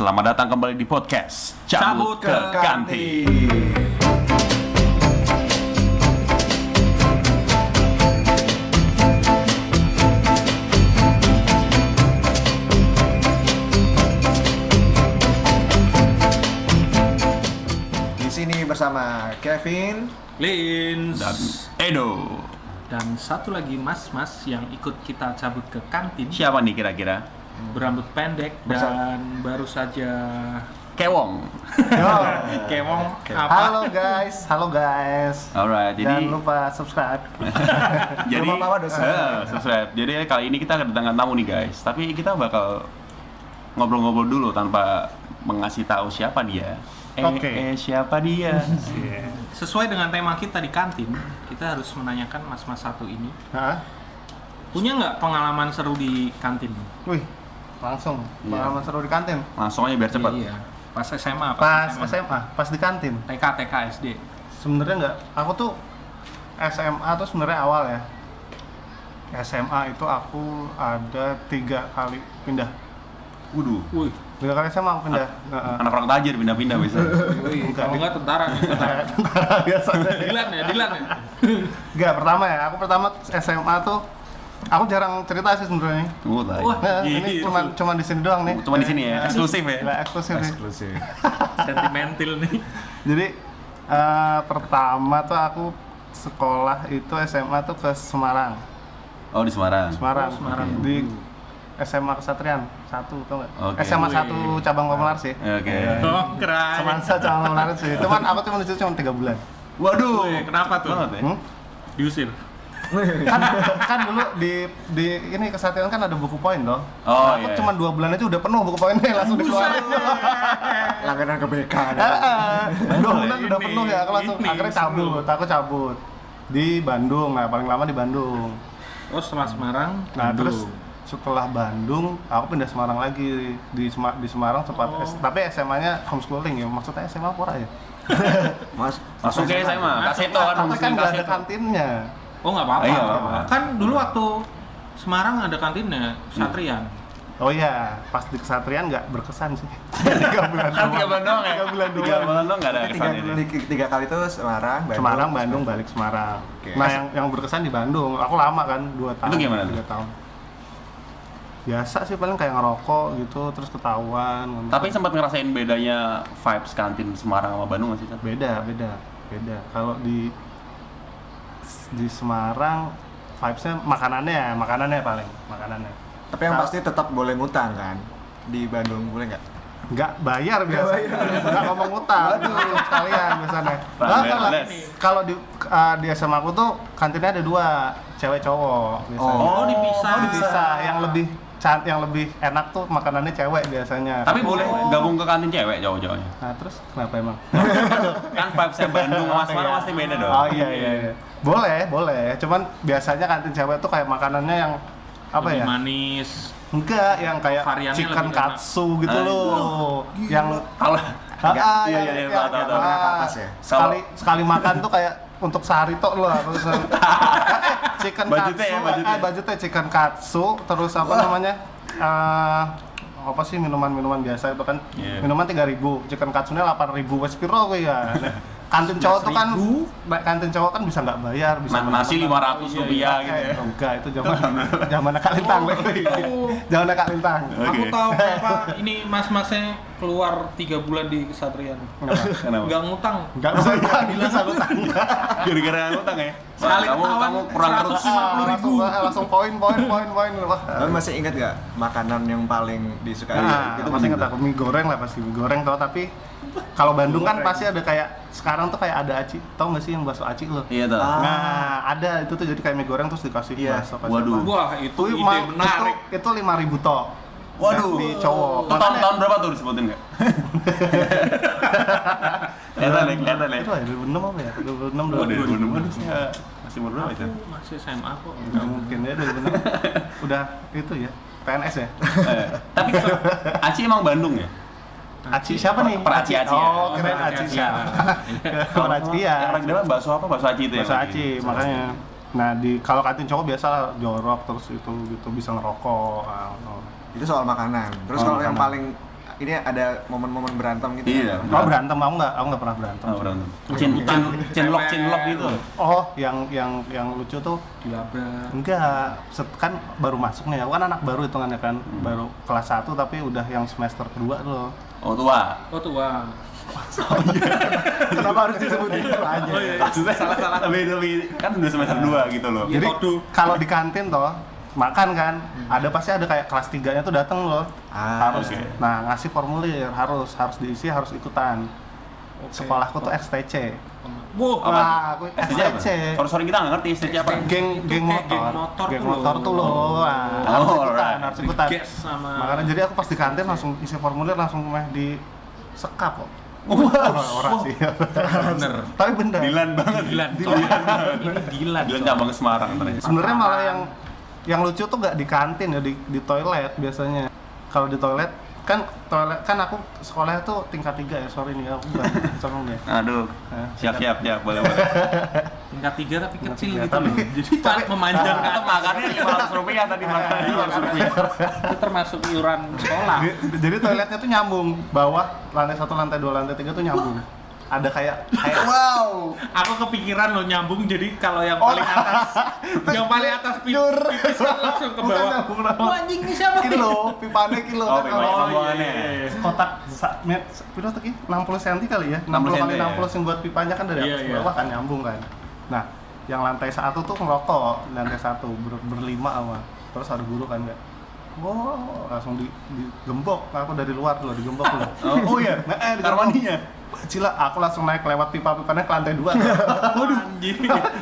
Selamat datang kembali di podcast Cabut, ke, Kantin. Di sini bersama Kevin. Lins Dan Edo. dan satu lagi mas-mas yang ikut kita cabut ke kantin Siapa nih kira-kira? Berambut pendek Bersama- dan baru saja Kewong. kemong apa Halo guys, halo guys. Alright, jadi Jangan lupa subscribe. jadi Lupa apa, dosa? Eh, subscribe. Jadi kali ini kita kedatangan tamu nih guys. Tapi kita bakal ngobrol-ngobrol dulu tanpa mengasih tahu siapa dia. Eh, Oke. eh, siapa dia? sesuai dengan tema kita di kantin kita harus menanyakan mas-mas satu ini Hah? punya nggak pengalaman seru di kantin Wih, langsung. Iya. Pengalaman seru di kantin. Langsung aja biar cepet. iya pas SMA Pas SMA, pas di kantin. TK TK SD Sebenarnya nggak, aku tuh SMA tuh sebenarnya awal ya. SMA itu aku ada tiga kali pindah. Waduh. wih Tiga kali SMA aku pindah. Heeh. Anak orang tajir pindah-pindah biasanya. wih Enggak, kalau tentara nih tentara Biasa. Dilan ya Dilan ya Enggak, pertama ya. Aku pertama SMA tuh aku jarang cerita sih sebenarnya. Oh. Wah. Nah, ini cuma cuma di sini doang nih. Cuma di sini ya, eksklusif ya. Lah, eksklusif. Eksklusif. sentimental nih Jadi eh, pertama tuh aku sekolah itu SMA tuh ke Semarang, Oh, di Semarang. Semarang, Oh, Semarang. di SMA Kesatrian satu tau nggak? Oke. SMA satu cabang Pemelar sih. Oke. oh keren Semansa cabang Pemelar sih. Cuman aku cuma di situ cuma tiga bulan. Waduh. Wih, kenapa tuh? Ya. Hmm? diusir kan kan dulu di di ini Kesatrian kan ada buku poin loh. Oh, aku iya. cuma dua bulan aja udah penuh buku poinnya langsung dikeluarin. Langganan ke BK. Dua bulan Ini, udah penuh ya aku langsung ini, akhirnya cabut aku cabut di Bandung nah paling lama di Bandung oh setelah Semarang nah Bandung. terus setelah Bandung aku pindah Semarang lagi di Sema- di Semarang sempat Oh. S- tapi SMA-nya homeschooling ya maksudnya SMA pura ya Mas, Masuk ke SMA. Kaseto kan tapi kan nggak ada kantinnya Oh nggak apa-apa. Iya, nggak apa-apa. Kan dulu waktu Semarang ada kantinnya Satrian. oh iya pas di kesatrian nggak berkesan sih tiga bulan Kan tiga bulan doang ya? tiga bulan Tiga doang bulan doang nggak ada tiga, kesan ini. tiga, tiga kali itu Semarang, Bandung. Semarang Bandung balik Semarang Oke. nah yang yang berkesan di Bandung aku lama kan dua tahun Itu gimana tuh? tiga tahun biasa sih paling kayak ngerokok gitu terus ketahuan Tapi sempat ngerasain bedanya vibes kantin Semarang sama Bandung nggak sih? Beda beda beda kalau di di Semarang vibesnya makanannya ya makanannya paling makanannya. Tapi yang Kalau- pasti tetap boleh ngutang kan? Di Bandung boleh nggak? nggak bayar biasa. nggak ngomong utang sekalian biasanya. Nah, kalau di uh, di SMA aku tuh kantinnya ada dua cewek cowok biasanya. Oh, dipisah. Oh, dipisah. Yang lebih can- yang lebih enak tuh makanannya cewek biasanya. Tapi boleh gabung ke kantin cewek jauh-jauhnya. nah terus kenapa emang? Kan vibesnya Bandung sama Semarang pasti beda dong. Oh iya iya, iya. Boleh, boleh. Cuman biasanya kantin cewek tuh kayak makanannya yang apa Lebih ya? manis. Enggak, yang kayak Variannya chicken lebih enak. katsu gitu loh. yang Kalau Ah, Enggak, ah, iya, iya, iya, yang- tahu, tahu, tahu. ah, Menengah ke atas ya? Sekali sekali makan tuh kayak untuk sehari tok loh. Eh, chicken Budgetnya katsu, ya, budgetnya. eh, budgetnya chicken katsu, terus apa namanya? eh, apa sih minuman-minuman biasa itu kan Iya. minuman 3000 chicken katsunya 8000 wes piro ya kantin cowok tuh kan kantin cowok kan bisa nggak bayar bisa nasi lima ratus rupiah gitu. Ya. Eh, enggak itu zaman zaman Kak Lintang zaman Kak Lintang. Aku tahu kenapa ini mas-masnya keluar tiga bulan di Kesatrian. Kenapa? Nggak ngutang. nggak bisa utang bisa utang Gara-gara ngutang ya? Sekali kamu, ketahuan kamu kurang 100. terus. Ah, langsung langsung poin poin poin poin. Wah. Masih ingat nggak makanan yang paling disukai? Nah, itu masih ingat aku mie goreng lah pasti. Mie goreng tau tapi kalau Bandung kan pasti ada kayak sekarang tuh kayak ada aci tau nggak sih yang bakso aci lo Iya tuh. Ah. nah ada itu tuh jadi kayak mie goreng terus dikasih Iya. bakso Waduh. Wah itu ide ma- menarik. itu itu lima ribu tok Waduh. di cowok Itu tahun, tahun berapa tuh disebutin nggak? Kelihatan ya, kelihatan ya. itu ya 2006 apa ya 2006 Oh, 2006 2006 Waduh, saya masih umur berapa itu? Masih SMA kok. nggak mungkin ya 2006 udah itu ya PNS ya Eh, Tapi Aci emang Bandung ya? Aci siapa nih Peraci Aci ya? oh keren Aci Aci. siapa Peraci iya Yang orang dalam bakso apa? Bakso Aci itu ya? Bakso aci makanya nah di kalau kantin cowok biasa lah jorok terus itu gitu bisa ngerokok ah, oh. Itu soal makanan. Terus kalau yang paling ini ada momen-momen berantem gitu Iya. kan? Oh berantem, aku nggak, aku nggak pernah berantem. Oh, berantem. Chin, chin, chinlock, chinlock gitu. Oh, yang yang yang lucu tuh Dilabrak. enggak, set- kan baru masuk nih, aku kan anak baru hitungannya kan, Hmm. baru kelas 1 tapi udah yang semester kedua loh. Oh tua. Oh tua. Kenapa harus disebutin itu aja? Oh iya. Maksudnya Salah, salah. Lebih kan udah semester 2 gitu loh. Iya. Jadi Kodu. kalau di kantin toh makan kan, ada pasti ada kayak kelas 3-nya tuh datang loh. Ah, harus. oke. Nah, ngasih formulir harus harus diisi, harus ikutan. Sekolahku tuh STC. Wow. Apa? Wah, aku STC apa? STC. Sorry sorry kita nggak ngerti STC apa. Geng geng motor. geng motor Geng tuh motor loh. tuh loh. Wah, Oh, harus ikutan, harus ikutan. Gas sama Makanya jadi aku pas di kantin langsung isi formulir langsung meh di sekap kok. Wow. Orang sih. bener. Tapi bener. Dilan banget. Dilan. Dilan. Ini Dilan. Dilan cabang Semarang ternyata. Sebenarnya malah yang yang lucu tuh nggak di kantin ya di di toilet biasanya. Kalau di toilet kan toilet kan aku sekolahnya tuh tingkat tiga ya sorry nih aku bukan sombong ya. Aduh. Eh, Siap siap siap boleh boleh. Tingkat tiga tapi Tingkat kecil tiga, gitu tapi-. Jadi tapi- memanjang ke Kita atas. makannya lima ratus rupiah tadi makannya lima ratus rupiah. Itu termasuk iuran sekolah. Di- Jadi toiletnya tuh nyambung bawah lantai satu lantai dua lantai tiga tuh nyambung. Ada kayak kayak Wow. Aku kepikiran lo nyambung jadi kalau yang Oh. paling atas yang paling atas pi- pipis kan langsung ke bawah. nyambung, nyambung. Wah anjing ini siapa? kilo pipanya kilo Oh, kan. Oh, sambungannya. iya. kotak met piro tuh Ki? 60 cm kali ya 60 kali cm, 60 yang buat pipanya kan dari Iya, atas ke iya. bawah kan nyambung kan nah yang lantai satu tuh ngerokok lantai satu ber- berlima sama terus ada guru kan nggak wow langsung di, digembok aku dari luar dulu digembok dulu Oh, oh iya. nah, eh, Kamar digembok. Cila, aku langsung naik lewat pipa-pipanya ke lantai dua. Waduh.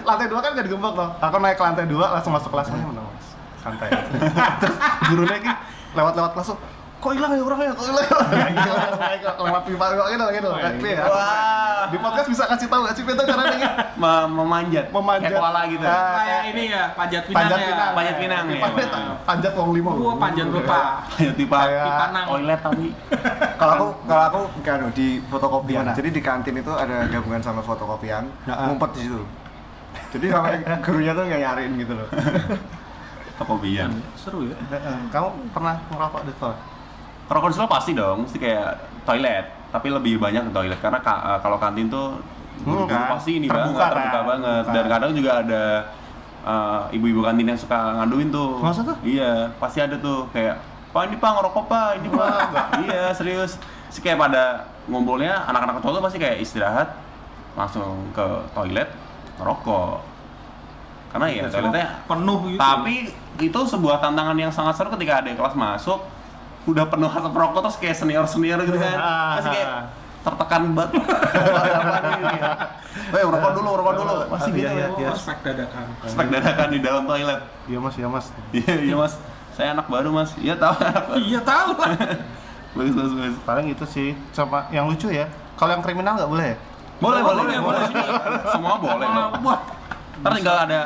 Lantai dua kan gak digembok loh aku naik ke lantai dua langsung masuk kelas. Aja menang mas. Santai. Terus gurunya ki lewat-lewat kelas tuh kok hilang ya orangnya kok hilang ya?" Lewat pipa gitu gitu gitu ya Wah. di podcast bisa kasih tahu gak sih Peter caranya gitu Me- memanjat. Memanjat. Kayak koala gitu. Ah. Kayak ini ya, panjat pinang panjat ya. pinang Panjat pinang, ya. Panjat wong limo Wah, panjat lupa. Panjat pipa. Kayak- Pipanang. Toilet tapi. Kalau aku kalau aku kan di fotokopian. Jadi di kantin itu ada gabungan sama fotokopian, Ya, ah. ngumpet di situ. Jadi sampai gurunya tuh nggak nyariin gitu loh. Tokopian. Seru ya. Heeh. kamu pernah ngerokok di sekolah Di sekolah pasti dong, mesti kayak toilet, tapi lebih banyak ke toilet karena ka- eh, kalau kantin tuh guru-guru kan? pasti ini Terbuka banget, kan? terbuka banget. Terbuka. Dan kadang juga ada eh, ibu-ibu kantin yang suka ngaduin tuh. Masa tuh? Iya, pasti ada tuh kayak Pak ini pak ngerokok pak, ini pak. iya serius. Sih kayak pada ngumpulnya anak-anak cowok tuh pasti kayak istirahat langsung ke toilet ngerokok. Karena ya toiletnya Penuh gitu. tapi itu sebuah tantangan yang sangat seru ketika ada kelas masuk udah penuh asap rokok terus kayak senior senior gitu kan. Ah. masih kayak tertekan banget. Woi rokok dulu rokok dulu. Masih gitu Iya, iya, ya. Oh, spek dadakan. spek dadakan di dalam toilet. Iya mas iya mas. Iya iya mas. Saya anak baru mas. Iya tahu. Iya tahu. Lah. bagus bagus bagus. Paling itu sih. Sama yang lucu ya kalau yang kriminal nggak boleh ya? Boleh boleh Boleh, boleh semua boleh ntar tinggal ada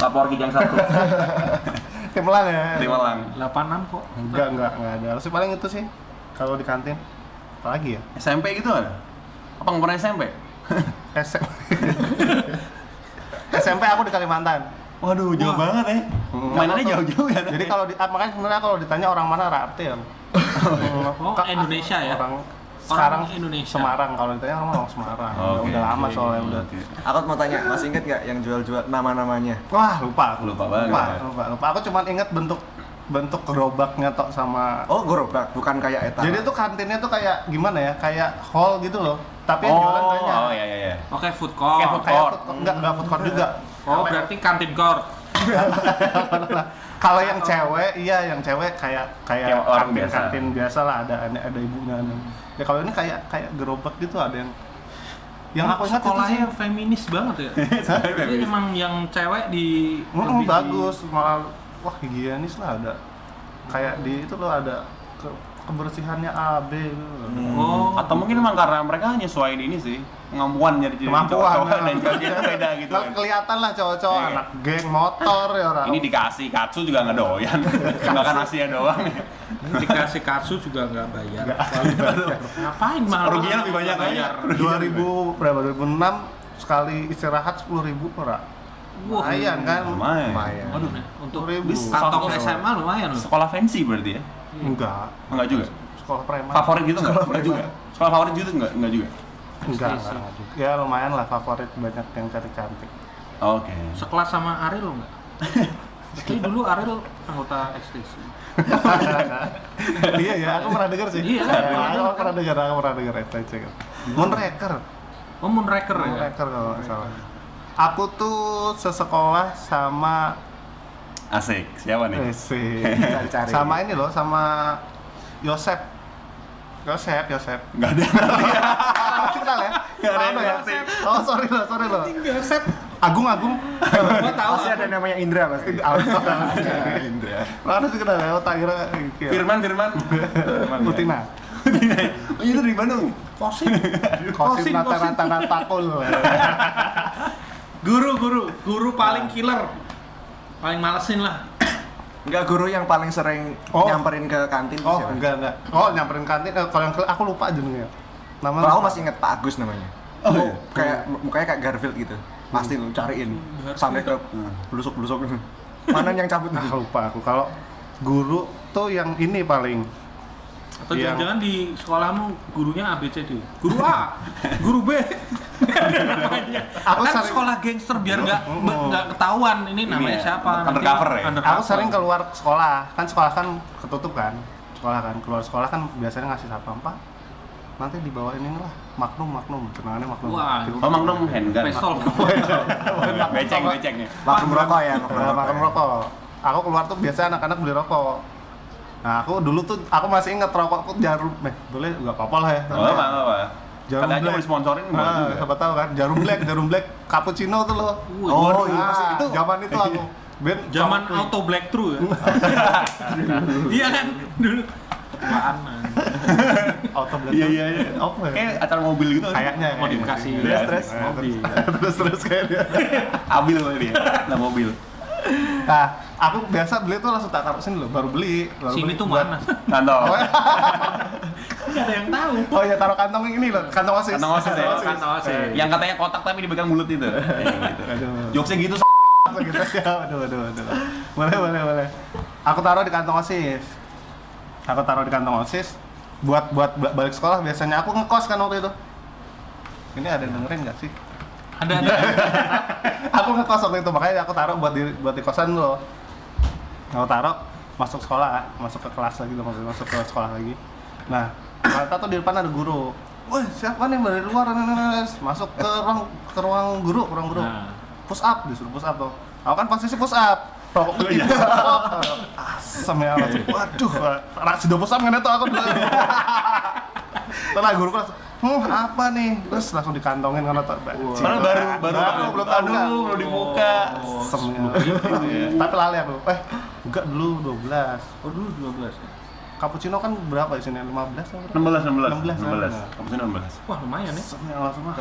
lapor kijang satu kriminal ya di Malang 86 kok. enggak enggak enggak ada sih paling itu sih kalau di kantin apalagi ya SMP gitu ada apa nggak pernah SMP SM SMP aku di Kalimantan Waduh, jauh Wah. banget ya. Hmm. Mainannya jauh-jauh ya. jadi kalau di, ah, makanya sebenarnya kalau ditanya orang mana Rarte ya Oh, Indonesia ya? orang sekarang Indonesia. Semarang kalau ditanya orang orang Semarang Oke. udah lama soalnya udah Oke. Aku mau tanya, masih inget nggak yang jual-jual nama-namanya? wah lupa aku. Lupa banget. lupa, lupa lupa aku cuma inget bentuk bentuk gerobaknya tok sama Oh, gerobak, bukan kayak eta. jadi tuh kantinnya tuh kayak gimana ya kayak hall gitu loh tapi yang jualan Oh, banyak oh iya iya iya. Oke, food court. Kayak food kayak court. food court enggak enggak food court juga Oh, berarti kantin court. kalau yang cewek iya yang cewek kayak kayak Kayak orang kantin, biasa. kantin biasa lah ada ada, ada ibunya ada. ya kalau ini kayak kayak gerobak gitu ada yang yang aku ingat itu sih sekolahnya feminis banget ya. Jadi emang yang cewek di Mm, lebih di- bagus malah wah higienis lah ada kayak di itu loh ada ke- kebersihannya AB gitu. Oh, Atau mungkin memang karena mereka nyesuaiin ini sih kemampuan jadi jadi kemampuan cowok-cowok memang. dan cewek itu beda gitu. Nah, kelihatan lah cowok-cowok Iya. anak geng motor ya orang Ini dikasih katsu juga nggak doyan, makan nasinya doang. dikasih kasu juga nggak bayar. Ngapain mahal? Ruginya lebih banyak bayar. 2000 berapa 2006 sekali istirahat 10.000 ribu Wah. lumayan kan Lumayan. Lumayan. Waduh, untuk Ribu. kantong SMA lumayan loh. Sekolah fancy berarti ya? Enggak Enggak juga. sekolah preman. Favorit gitu nggak? Sekolah Nggak juga. Sekolah favorit gitu nggak? Nggak juga. Enggak, sih. enggak juga. Ya lumayan lah favorit banyak yang cantik-cantik. Oke. Sekelas sama Ariel enggak? Tapi dulu Ariel anggota ekstasi. iya ya, aku pernah dengar sih. Iya, Ya, pernah aku pernah dengar, aku pernah dengar FTC. Moonraker. Oh, Moonraker ya? Moonraker kalau nggak salah. Aku tuh sesekolah sama Asik. Siapa nih? eh, si Cari-cari. sama ini loh, sama Yosep. Yosep, Yosep. Nggak ada. Masih kenal ya? Nggak ada ya? ngerti. Oh, sorry loh, sorry loh. Yosep. Agung, Agung. Gua tahu. Pasti ada namanya Indra pasti. Indra. Mana sih kenal ya? Otak kira. kira- Firman, Firman. Mutina. Oh, itu dari Bandung. Kosim. Kosim Kosim, rata-rata natakul. Guru, guru, guru paling killer. Paling malesin lah. Enggak guru yang paling sering Oh. nyamperin ke kantin Oh, siapa? enggak enggak. Oh, nyamperin kantin. Eh, Kalau yang ke- aku lupa jenengnya. Nama Kalau aku masih inget Pak Agus namanya. Oh, iya. Kayak mukanya kayak Garfield gitu. Pasti lu cariin sampai ke belusuk-belusuk. Mana yang cabut Ah, nih? lupa aku. Kalau guru tuh yang ini paling Atau Yang- jangan-jangan di sekolahmu gurunya ABCD. Guru A, guru B. Namanya. Aku kan sering- sekolah gangster biar nggak Mm. nggak ketahuan ini namanya ya, siapa. undercover ya? undercover. Aku sering keluar sekolah, kan sekolah kan ketutup kan, sekolah kan keluar sekolah kan biasanya ngasih satpam pak, nanti dibawain ini lah, magnum magnum, cenangannya magnum. Wah. Oh, Magnum handgun. Pistol. Beceng, becengnya. Makan rokok ya, makan Nah, rokok. ya. Aku keluar tuh biasanya anak-anak beli rokok. Nah, aku dulu tuh aku masih inget rokokku jarum, eh boleh nggak apa-apa lah ya. Oh, apa, apa. Jarum Katanya black. mau sponsorin Nah, juga. siapa tahu kan, jarum black, jarum black, cappuccino tuh loh. Oh, waduh. iya, masih itu zaman itu aku. Ben, Zaman rokok- auto black through ya. Iya kan dulu. Ketuaan. auto black. Iya, iya, iya. Apa ya? Kayak acara mobil gitu. Kayaknya ya. Modifikasi. Iya, Terus, terus. Nah, Mobil. terus terus kayaknya. Abil kali dia. Nah, mobil. Nah, aku biasa beli tuh langsung tak taruh sini loh, baru beli. Baru Sini beli tuh buat- mana? Kantong. Nggak ada yang tahu. Oh iya, taruh kantong yang ini loh, kantong osis. Kantong osis ya? Kantong osis. Yang katanya kotak tapi dipegang mulut itu. Iya, gitu. Aduh. Jokesnya gitu. Gitu ya? Aduh, aduh, aduh. Boleh, boleh, boleh. Aku taruh di kantong osis. Aku taruh di kantong osis. Buat buat ba- balik sekolah biasanya aku ngekos kan waktu itu. Ini ada yang dengerin nggak sih? Ada ada. aku ngekos waktu itu makanya aku taruh buat di buat di kosan lo. Aku taruh masuk sekolah, masuk ke kelas lagi, masuk masuk ke sekolah lagi. Nah, ternyata tuh di depan ada guru. Woi, siapa nih dari luar? Nih, nih, nih. Masuk ke ruang ke ruang guru, ke ruang guru. Nah. Push up, disuruh push up tuh. Aku kan posisi push up. Rokok Oh, iya. Asem ya langsung. Waduh, sudah push up kan itu aku dulu. Setelah guru kelas, hmm apa nih? Terus langsung dikantongin karena tak Padahal baru baru Baru, belum tahu. Aduh, belum dibuka. Oh, Asemnya. Iya. Tapi lali aku. Eh, enggak dulu 12. Oh dulu 12 ya. Cappuccino kan berapa di sini? 15 atau berapa? 16 16 16, 16. Kamu sini 16. Wah lumayan ya. Asemnya langsung ah.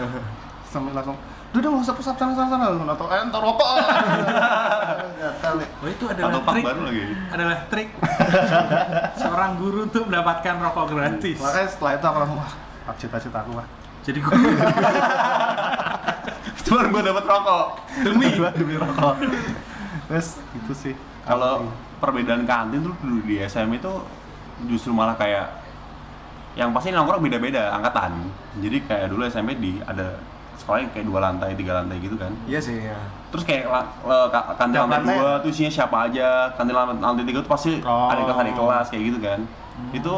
Asemnya langsung. Udah udah nggak usah pusat sana sana sana. Atau eh entar rokok. Gatal nih. Oh itu adalah pak trik. baru lagi. Adalah trik seorang guru untuk mendapatkan rokok gratis. Makanya setelah itu aku langsung wah, cita-cita aku wah. Jadi guru Cuma gue dapat rokok. Demi demi rokok. Terus itu sih. Kalau perbedaan kantin tuh dulu di SM itu justru malah kayak yang pasti nongkrong beda-beda angkatan. Jadi kayak dulu SMP di ada sekolah yang kayak dua lantai, tiga lantai gitu kan. Iya sih ya. Terus kayak la- la- ka- kantin lantai dua tuh isinya siapa aja, kantin lantai, tiga tuh pasti Oh. ada kelas ada kelas kayak gitu kan. Itu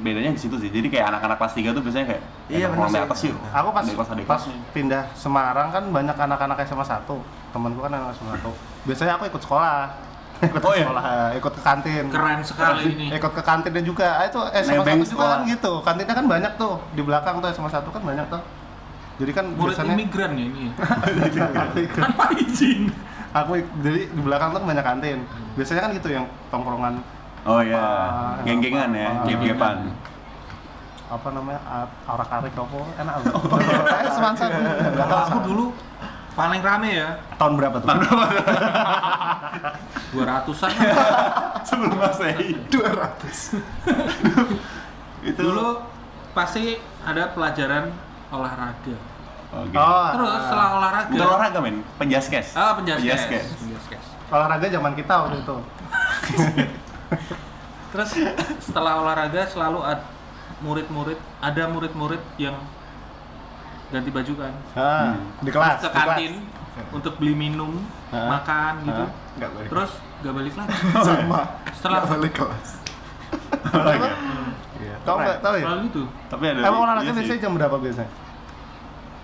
bedanya di situ sih. Jadi kayak anak-anak kelas tiga tuh biasanya kayak Iya, bener di sih. atas yuk. Aku pas kelas pas pindah Semarang kan banyak anak-anak SMA 1 Temenku kan anak SMA 1 Biasanya aku ikut sekolah ikut Oh, iya? sekolah, ikut ke kantin keren sekali ini. ikut ke kantinnya juga ah, itu SMA Nebeng 1 juga sekolah. kan gitu kantinnya kan banyak tuh di belakang tuh SMA 1 kan banyak tuh jadi kan Murid biasanya imigran ya ini. ya? Tanpa izin. aku jadi di belakang tuh banyak kantin biasanya kan gitu yang tongkrongan Oh iya, Ah, geng-gengan ya, geng-gepan. apa namanya? Arak arik apa? Enak banget eh semansa nggak tahu Aku dulu paling rame ya. Tahun berapa tuh? 200-an Sebelum Masehi. 200 Itu dulu pasti ada pelajaran olahraga. Oke. oh. Terus setelah olahraga Bukan olahraga men, penjaskes. ah penjaskes Penjaskes. Penjaskes. olahraga zaman kita waktu itu terus setelah olahraga selalu ad- murid-murid ada murid-murid yang ganti baju kan Ah, di kelas. ke di kelas. kantin untuk beli minum Hah? makan gitu? Nggak balik. terus nggak balik lagi Sama. setelah Nggak balik kelas. Iya. Kau nggak tahu ya? selalu gitu Tapi ada Emang iya olahraganya sih. biasanya jam berapa biasanya?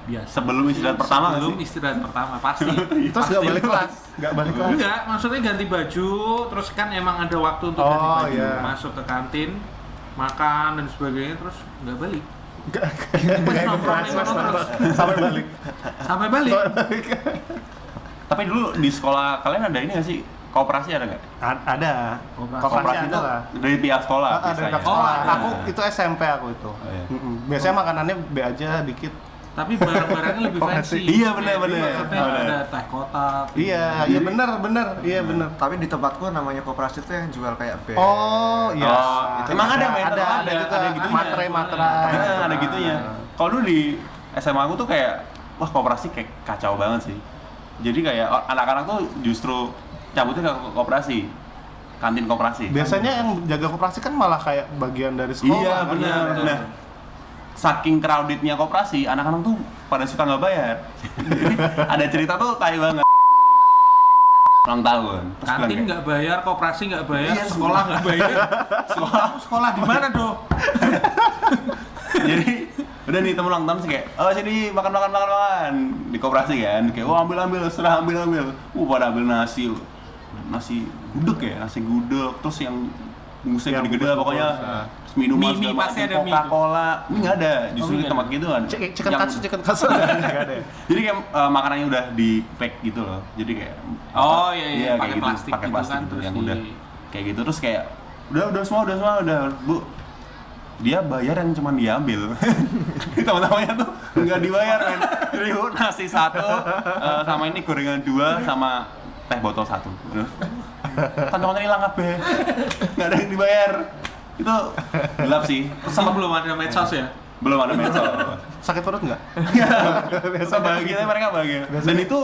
Biasa sebelum istirahat pertama nggak belum sih? istirahat pertama pasti Terus nggak balik kelas? Nggak balik kelas? enggak maksudnya ganti baju terus kan emang ada waktu untuk ganti Oh, baju iya. masuk ke kantin makan dan sebagainya terus nggak balik Nggak nggak terus. sampai balik. sampai balik Sampai balik. Tapi dulu di sekolah kalian ada ini nggak sih? Kooperasi ada nggak? A- Ada. Kooperasi. Kooperasi ada itu lah. dari pihak sekolah. Ah, ada biasanya. dekat sekolah. Oh, ada. Aku itu SMP aku itu. Oh, iya. Biasanya makanannya B aja dikit. Tapi barang-barangnya lebih fancy Iya, benar, Jadi benar. maksudnya Benar. ada teh kotak Iya, iya benar, benar. Iya benar. Tapi di tempatku namanya koperasi itu yang jual kayak band. Oh, iya. Oh, itu emang ada, ada, Ada, ada, ada ada gitunya. Materai, materai. Ada, ada gitunya. Kalau dulu di SMA aku tuh kayak wah kooperasi kayak kacau banget sih. Jadi kayak anak-anak tuh justru cabutnya ke ko- kooperasi. Kantin kooperasi. Biasanya yang jaga koperasi kan malah kayak bagian dari sekolah. Iya, kan? benar. betul. Nah, saking crowdednya kooperasi, anak-anak tuh pada suka nggak bayar. Jadi, ada cerita tuh tai banget. Ulang tahun. Kantin nggak bayar koperasi nggak bayar Iya, sekolah nggak bayar sekolah sekolah di mana dong jadi udah nih temen ulang tahun sih kayak oh sini makan makan makan makan di koperasi kan kayak oh ambil ambil serah ambil ambil uh pada ambil nasi nasi gudeg ya nasi gudeg terus yang bungkusnya Yang gede-gede pokoknya ah. Minuman Mie- mie segala pasti macam, ada mie tuh. Coca-Cola. Mie nggak ada. Justru mie di tempat gitu kan. Chicken, chicken Yang- katsu, chicken katsu nggak ada jadi kayak eh, makanannya udah di pack gitu loh. Jadi kayak Oh, iya, iya, pakai kayak plastik pakai gitu plastik kan, gitu, terus yang di- udah kayak gitu. Terus kayak udah udah semua udah semua udah. Bu dia bayar yang cuma diambil. Teman-temannya tuh nggak dibayar men. Jadi nasi satu eh, sama ini gorengan dua sama teh botol satu. Teman-temannya hilang kabeh nggak ada yang dibayar itu gelap sih. Sama sama belum ada medsos ya? Belum ada medsos. Sakit perut nggak? biasa bahagia. mereka bahagia. Dan itu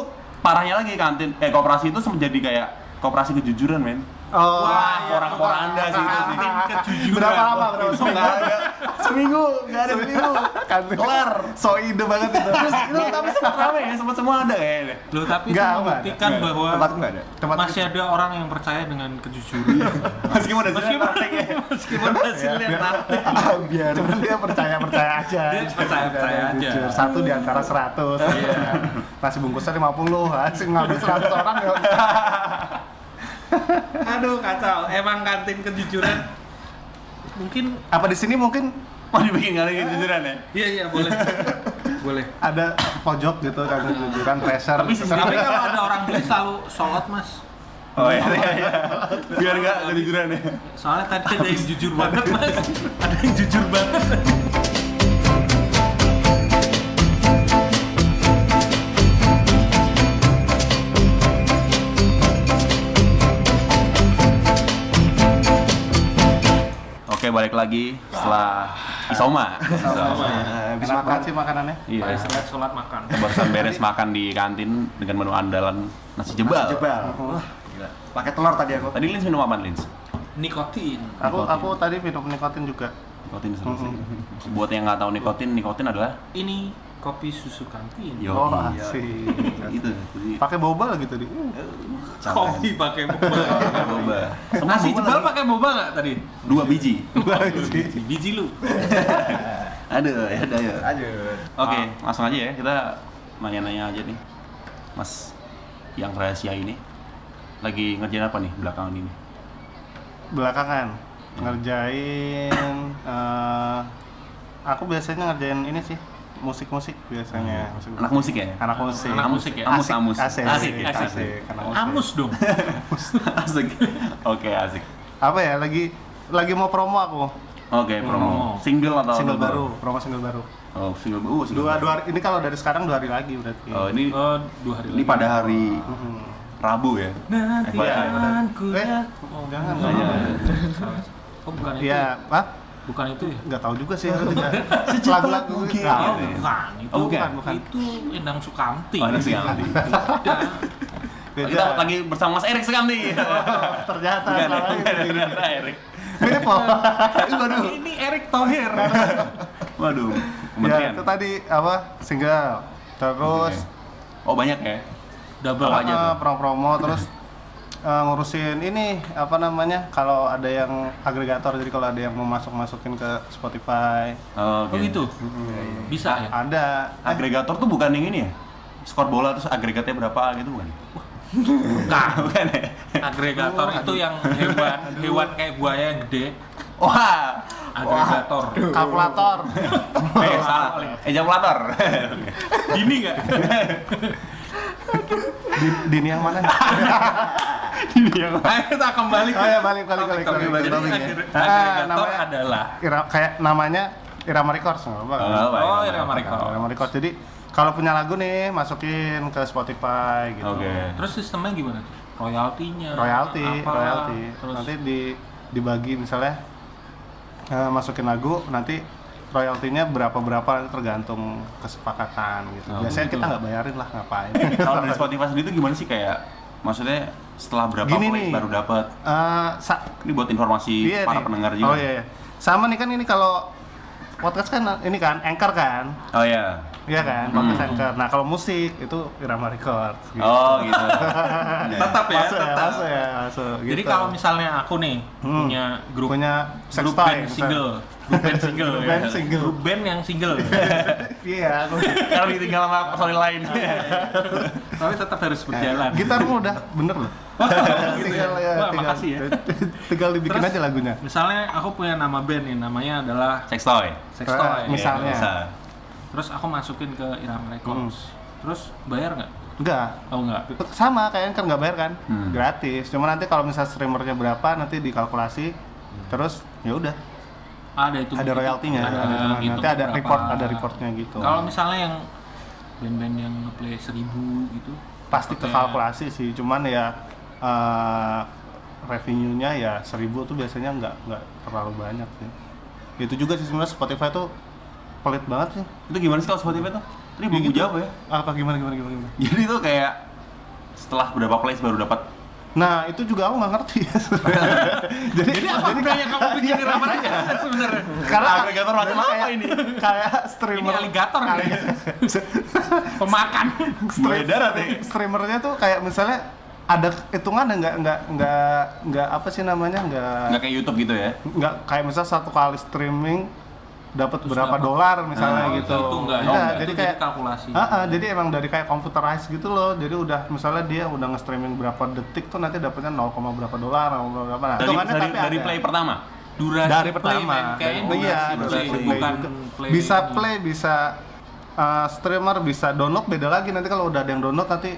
parahnya lagi kantin eh koperasi itu sempat jadi kayak koperasi kejujuran men Oh, Wah, porak-poranda sih itu sih. kejujuran Berapa lama? Berapa ada. seminggu nggak ada seminggu Kantin. kelar So ide banget itu. terus itu tapi sempat rame ya sempat semua ada kayaknya Loh tapi itu membuktikan bahwa Tempatku nggak ada. Tempat masih ada orang yang percaya dengan kejujuran meskipun ada meskipun meskipun hasilnya praktek biar Cuman dia percaya percaya aja. Dia percaya-percaya aja. Jujur. Satu di antara seratus. Iya. Nasi bungkusnya 50 Asik ngambil 100 orang ya. Aduh kacau. Emang kantin kejujuran. Mungkin Apa di sini mungkin mau dibikin kali kejujuran ya? Iya iya boleh. Boleh. Ada pojok gitu kan kejujuran pressure. Tapi tapi kalau ada orang beli selalu sholat mas. Oh iya iya iya. Biar nggak kejujuran ya. Soalnya tadi ada yang jujur banget mas. Ada yang jujur banget balik lagi setelah isoma isoma Habis makan sih makanannya. iya Baik, sholat sholat makan barusan beres makan di kantin dengan menu andalan nasi jebal jebal. Wah, gila. Pakai telur tadi aku. tadi Lins minum apa Lins? nikotin Aku Nikotin. aku tadi minum nikotin juga. Nikotin seru sih. Buat yang nggak tahu nikotin, nikotin adalah ini kopi susu kantin Yo, Oh, iya. asik. itu. Jadi Pakai boba lagi tadi. Uh, kopi pakai boba boba. nasi jebal pakai boba nggak tadi dua biji. biji, biji lu Aduh, ya udah ya. Lanjut. Oke, langsung aja ya. Kita nanya-nanya aja nih. Mas yang rahasia ini lagi ngerjain apa nih belakangan ini? belakangan ngerjain eh, aku biasanya ngerjain ini sih musik-musik biasanya musik Anak musik ya? anak musik Anak musik ya? Amus, Asik, amus. asik, Asik, asik, asik. anak musik. amus dong asik. Oke, asik. apa ya lagi lagi mau promo aku Oke, promo. Promo. Single atau single album? baru promo single baru Oh, single baru. Oh, single dua baru. dua hari, ini kalau dari sekarang dua hari lagi berarti Oh, ini oh dua hari ini lagi. pada hari Mhm. Rabu ya? nanti Iya, akan ku eh oh, jangan Iya, iya. Salah. oh bukan itu Iya, apa? Bukan itu ya Nggak tahu juga sih. Lagu-lagu mungkin. Nggak, Oh, Iya. bukan itu Oh, bukan. bukan. itu Endang Sukamti Oh, ini Sukamti. Tidak. beda. Kita lagi bersama Mas Erik Sukamti. Ternyata ya? ini. Ternyata Erik. mirip loh waduh Ini Erick Thohir. Waduh, ya kementerian. itu tadi apa single terus Oh banyak ya? Double Apa aja tuh? promo-promo terus eh, ngurusin ini apa namanya kalau ada yang agregator jadi kalau ada yang mau masuk masukin ke Spotify Oh, Oh gitu. Bisa ya? ada eh, Agregator tuh bukan yang ini ya? Skor bola terus agregatnya berapa gitu bukan? Bukan. bukan ya? Agregator itu yang hewan, hewan kayak buaya yang gede. Wah, Agregator. kalkulator eh salah, ejaculator. Dini nggak? Di- dini yang mana Ini yang Ayo kita kembali ke Oh ya, balik, balik, balik, balik, balik, Jadi balik, agre- Ah, namanya- adalah Ira- kayak namanya Irama Records nggak apa Oh, ya? Oh, Irama Records. Irama Records jadi kalau punya lagu nih masukin ke Spotify gitu Oke. Terus sistemnya gimana? Royaltinya. royalti apa, royalti Terus nanti di dibagi misalnya eh, masukin lagu nanti royaltinya berapa berapa nanti tergantung kesepakatan gitu Oh, biasanya gitu. kita nggak bayarin lah ngapain Kalau dari Spotify sendiri itu gimana sih kayak maksudnya setelah berapa Gini nih. baru dapat? Eh, sa- Ini buat informasi iya para nih. pendengar juga. oh iya, iya sama nih kan ini kalau podcast kan ini kan anchor kan Oh iya. Iya kan, podcast anchor. Nah kalau musik itu Irama Records. Gitu. Oh gitu. Tetap ya, masuk ya, tetap. masuk ya, masuk. Jadi gitu. kalau misalnya aku nih Hmm. punya grup punya grup band misalnya. single, grup band single, Grup ya. band single. grup band yang single, Iya, aku Kalau ditinggal sama personil lain. tapi tetap harus berjalan. gitarmu udah bener loh. tinggal ya, Wah, tinggal, makasih ya. tinggal dibikin Terus- aja lagunya. Misalnya aku punya nama band nih, namanya adalah Sex toy. Sex Eh, Toy. misalnya. Iya, bisa. Terus aku masukin ke Irama Records. Terus bayar nggak? Enggak. Oh nggak. Sama kayak anchor nggak bayar kan? Hmm. Gratis. Cuma nanti kalau misalnya streamernya berapa nanti dikalkulasi. Terus ya udah Ada itu. ada royaltinya. Ada Ada, gitu nanti ada berapa. report ada reportnya gitu. Kalau misalnya yang band-band yang ngeplay seribu gitu, pasti kekalkulasi sih cuman ya eh, revenue-nya ya seribu tuh biasanya nggak nggak terlalu banyak sih itu juga sih sebenarnya Spotify tuh pelit banget sih Itu gimana sih kalau Spotify tuh? Tadi Ya gitu. jawab ya. apa gimana gimana gimana, gimana? Jadi tuh kayak setelah berapa plays baru dapat nah itu juga aku nggak ngerti jadi Jadi apa gunanya kamu bikin Irama aja sebenarnya? karena agregator macam apa kayak- ini? kayak Ini streamer aligator nih. Pemakan. Ya. streamernya tuh kayak misalnya ada hitungan nggak nggak nggak nggak apa sih namanya nggak Nggak kayak YouTube gitu ya. nggak kayak misalnya satu kali streaming dapat berapa dolar misalnya Oh, gitu. Itu enggak. Enggak, ya? jadi Itu kayak kalkulasi. Ah, ah, jadi emang dari kayak computerized gitu loh. Jadi udah misalnya dia udah nge-streaming berapa detik tuh nanti dapatnya 0, berapa dolar, 0, berapa. Nah, Dari, dari, tapi dari play pertama. Durasi dari play, pertama. Kayaknya durasi iya, play, durasi play bukan juga. play bisa play, bisa uh, streamer, bisa download beda lagi. Nanti kalau udah ada yang download nanti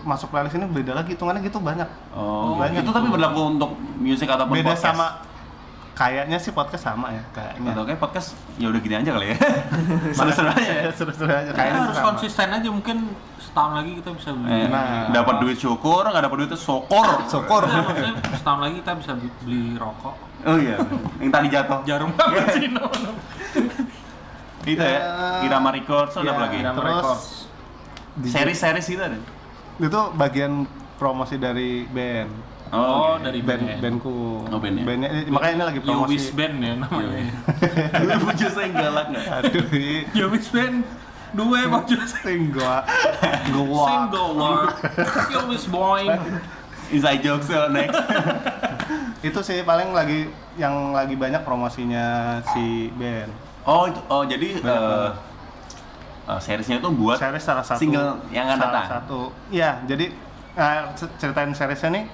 masuk playlist ini beda lagi hitungannya gitu banyak. Oh, Banyak. itu tapi berlaku untuk musik ataupun beda podcast. sama kayaknya sih podcast sama ya kayaknya. Atau kayak podcast ya udah gini aja kali ya. Seru-seru aja. ya. Seru-seru aja Kayaknya harus sama. konsisten aja mungkin setahun lagi kita bisa beli. Eh, Nah. dapat duit syukur, nggak dapat duit itu syukur. Syukur. Nah, maksudnya setahun lagi kita bisa beli, rokok. Oh iya, yang tadi jatuh. Jarum cappuccino. Itu ya, Irama Records, ada Iya, apa lagi? Irama Terus Records. di- Series-series gitu ada. itu bagian promosi dari band. Oh, oke. dari band band. bandku. Oh, band ya? Bandnya makanya ini lagi promosi. Yowis Band ya namanya. Lu baju saya galak nggak? Aduh, Yowis Band dua baju sing gua gua single Yowis boy. Inside jokes so next. itu sih paling lagi yang lagi banyak promosinya si band. Oh itu, oh jadi Banyak eh banget. seriesnya itu buat series salah satu single yang akan salah datang. satu iya jadi c- ceritain seriesnya nih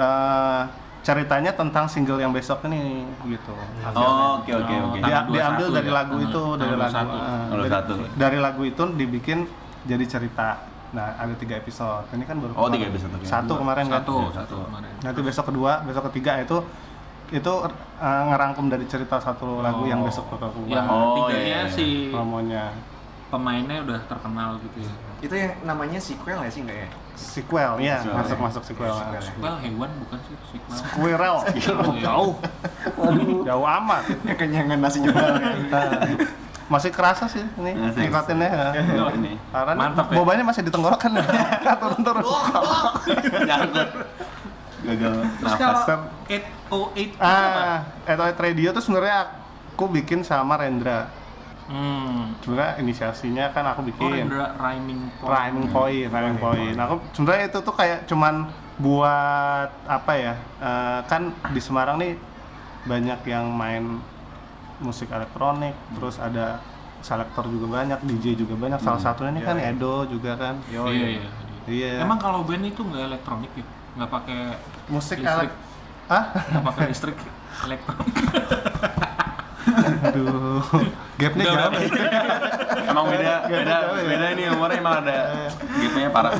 eh, ceritanya tentang single yang besok ini gitu Oh oke oke oke. diambil 21 dari ya? lagu Tanggal- itu dari tanggal lagu 21. eh, Tanggal dari, 21. dari lagu itu dibikin jadi cerita nah ada tiga episode ini kan baru Oh, kemarin. tiga episode, satu kemarin kan Satu, satu kemarin. nanti besok kedua besok ketiga itu itu eh, ngerangkum dari cerita satu lagu yang Oh. besok bakal keluar Yang Oh, tiganya iya. si promonya pemainnya udah terkenal gitu ya. Itu yang namanya sequel ya sih enggak ya? sequel ya Sequel, masuk ya. masuk sequel Sequel. Sequel hewan bukan sih sequel. Squirrel jauh jauh amat Kenyangan nasinya banget. masih kerasa sih ini Masih. nikotinnya ya. Oh, ini. karena Mantap ya. bobanya masih di tenggorokan ya turun turun Nyangkut. gagal Terus kalau nafas. 808 itu apa? Ah, Etoet Radio tuh sebenarnya aku bikin sama Rendra. Hmm. Sebenarnya inisiasinya kan aku Oh, bikin. Rendra rhyming point. Rhyming point, rhyming point. Aku sebenarnya itu tuh kayak cuman buat apa ya? eh, kan di Semarang nih banyak yang main musik elektronik, terus ada selektor juga banyak, DJ juga banyak. Salah satunya nih Iya, kan iya. Edo juga kan. Yo, Iya, iya. iya. Iya. Emang kalau band itu nggak elektronik ya? Nggak pakai musik listrik? elek Hah? nggak pakai listrik elektronik? Aduh. Gapnya Udah, udah. Emang beda, beda, beda ini umurnya emang ada gapnya parah.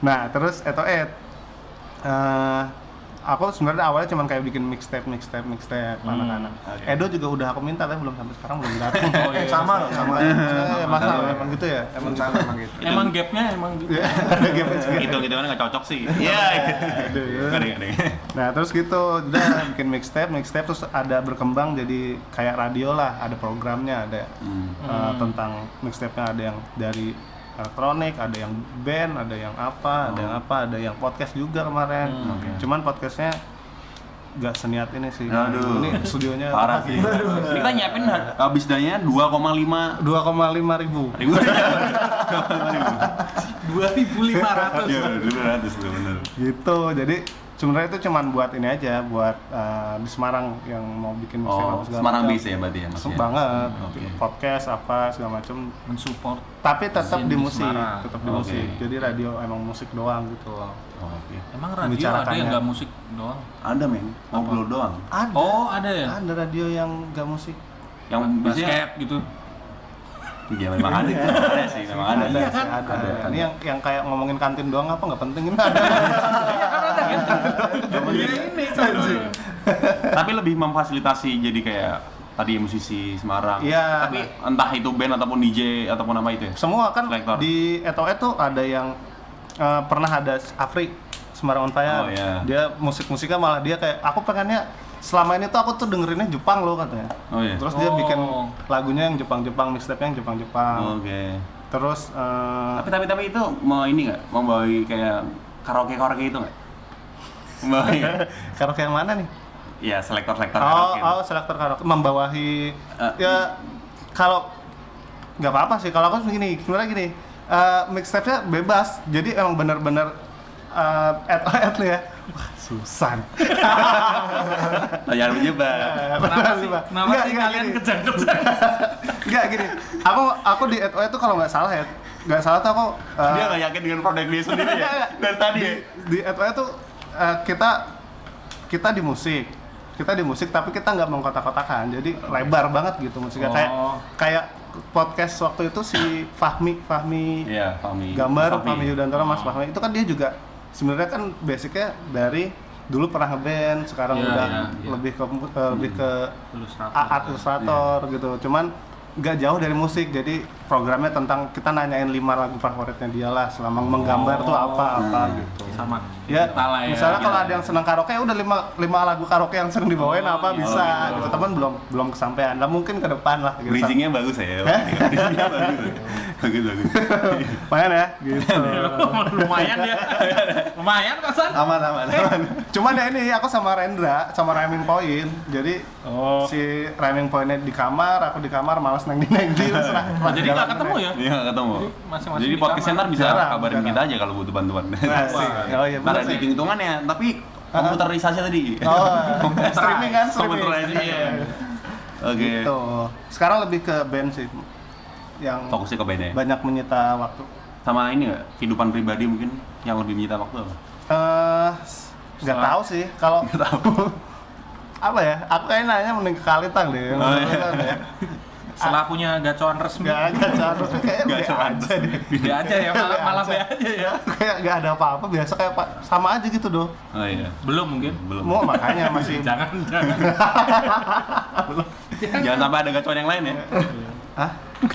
Nah, terus Eto Ed. Eh, aku sebenarnya awalnya cuma kayak bikin mixtape, mixtape, mixtape Hmm, anak-anak. oke. Edo juga udah aku minta tapi belum sampai sekarang belum datang. Oh, iya. Sama loh, sama. Eh, masa emang gitu ya? Emang Emang gitu. sama emang gitu. Emang gapnya emang gitu. Iya, ada gapnya juga. Gitu gitu kan nggak cocok sih. Iya. Aduh. Gak ada, gak ada. Nah, terus gitu udah bikin mixtape, mixtape terus ada berkembang jadi kayak radio lah, ada programnya, ada Hmm. eh, tentang mixtape-nya ada yang dari elektronik, ada yang band, ada yang apa, ada yang apa, ada yang podcast juga kemarin. Hmm, oke. Cuman podcastnya nggak seniat ini sih. Aduh. Ini studionya Parah sih. Ini kita nyiapin habis danya 2,5 2,5 ribu. ribu. 2500. Iya, 200 tuh bener. Gitu. Jadi sebenarnya itu cuman buat ini aja, buat eh, di Semarang yang mau bikin mixtape Oh, apa segala Semarang macam. base ya berarti ya maksudnya. banget. Oke. Podcast apa segala macam. Mensupport. Tapi tetap di musik, tetap di Oke. musik. Jadi radio emang musik doang gitu loh. Oh, Oke. Emang radio ada yang nggak musik doang? Ada men, ngobrol doang. Ada. Oh, ada ya? Ada radio yang gak musik. Yang Basket gitu. Iya memang ada, ada sih, memang ada. Ada, sih, ada, Ada, ada. ada. Ini yang yang kayak ngomongin kantin doang apa nggak penting ini ada. ini Tapi lebih memfasilitasi jadi kayak tadi musisi Semarang. Iya. Tapi entah itu band ataupun DJ ataupun apa itu ya. Semua kan di Eto itu ada yang eh, pernah ada Afri Semarang on Fire. Oh, iya. Dia musik-musiknya malah dia kayak aku pengennya selama ini tuh aku tuh dengerinnya Jepang loh katanya. Oh iya. Terus dia Oh. bikin lagunya yang Jepang-Jepang, mixtape-nya yang Jepang-Jepang. Oke. Terus eh, Tapi tapi tapi itu mau ini nggak? Mau bawa kayak karaoke karaoke itu nggak? Mau karaoke yang mana nih? Iya selektor selektor Oh, karaoke. oh, selektor karaoke membawahi Eh. ya kalau nggak apa-apa sih kalau aku begini sebenarnya gini eh mixtape-nya bebas jadi emang bener-bener eh at at ya Wah, Oh, jangan menjebak. Kenapa sih? Kenapa Nggak, sih nggak, kalian gini. kejang-kejang? Nggak gini aku aku di at itu kalau nggak salah ya nggak salah tuh aku eh, Dia nggak yakin dengan produk dia sendiri ya. Dari tadi. di, ya? di at tuh eh, kita kita di musik kita di musik tapi kita nggak mengkotak-kotakan jadi lebar banget gitu musiknya kayak Oh. kayak podcast waktu itu si Fahmi Fahmi Iya, Fahmi. gambar Fahmi. Fahmi Yudantara Mas Oh. Fahmi itu kan dia juga sebenarnya kan basicnya dari dulu pernah ngeband sekarang Iya, udah iya, iya. lebih ke eh, lebih ke Ilustrator. art ilustrator gitu cuman nggak jauh dari musik jadi programnya tentang kita nanyain lima lagu favoritnya dia lah selama menggambar tuh apa apa Hmm. gitu Sama. ya ya. misalnya kalau Iya. ada yang senang karaoke ya udah lima lima lagu karaoke yang sering dibawain Oh, apa iya. bisa Oh, gitu. gitu teman belum belum kesampaian lah mungkin ke depan lah gitu Bridgingnya bagus ya. Bridgingnya bagus. Bagus bagus. lumayan ya gitu lumayan ya. lumayan kok San. Aman aman aman. cuman ya ini aku sama Rendra sama Rhyming Point jadi Oh. si Rhyming Pointnya di kamar aku di kamar malas neng di neng di terus. Oh, jadi nggak ketemu ya? Iya nggak ketemu. Jadi podcast ntar bisa Jarang, kabarin jarang. kita aja kalau butuh bantuan. Nah, sih. oh iya Ntar bener ada sih hitung hitungannya, tapi komputerisasi tadi. oh streaming kan streaming Komputerisasi. iya. Oke. gitu sekarang lebih ke band sih yang Fokusnya ke band ya. banyak menyita waktu Sama ini nggak? Kehidupan pribadi mungkin yang lebih menyita waktu apa? eh nggak Setelah- tahu sih kalau Nggak tahu. apa ya aku kayaknya nanya mending ke Kalitang deh Oh, iya. Ya. Setelah punya gacoan resmi. tapi kayaknya Nggak be cara aja deh Be aja ya, malah, malah aja. be aja ya. kayak nggak ada apa-apa biasa kayak pak sama aja gitu doh Oh iya. Belum mungkin. Belum. mau makanya masih Jangan, jangan. Jangan sampai ada gacuan yang lain ya. Hah?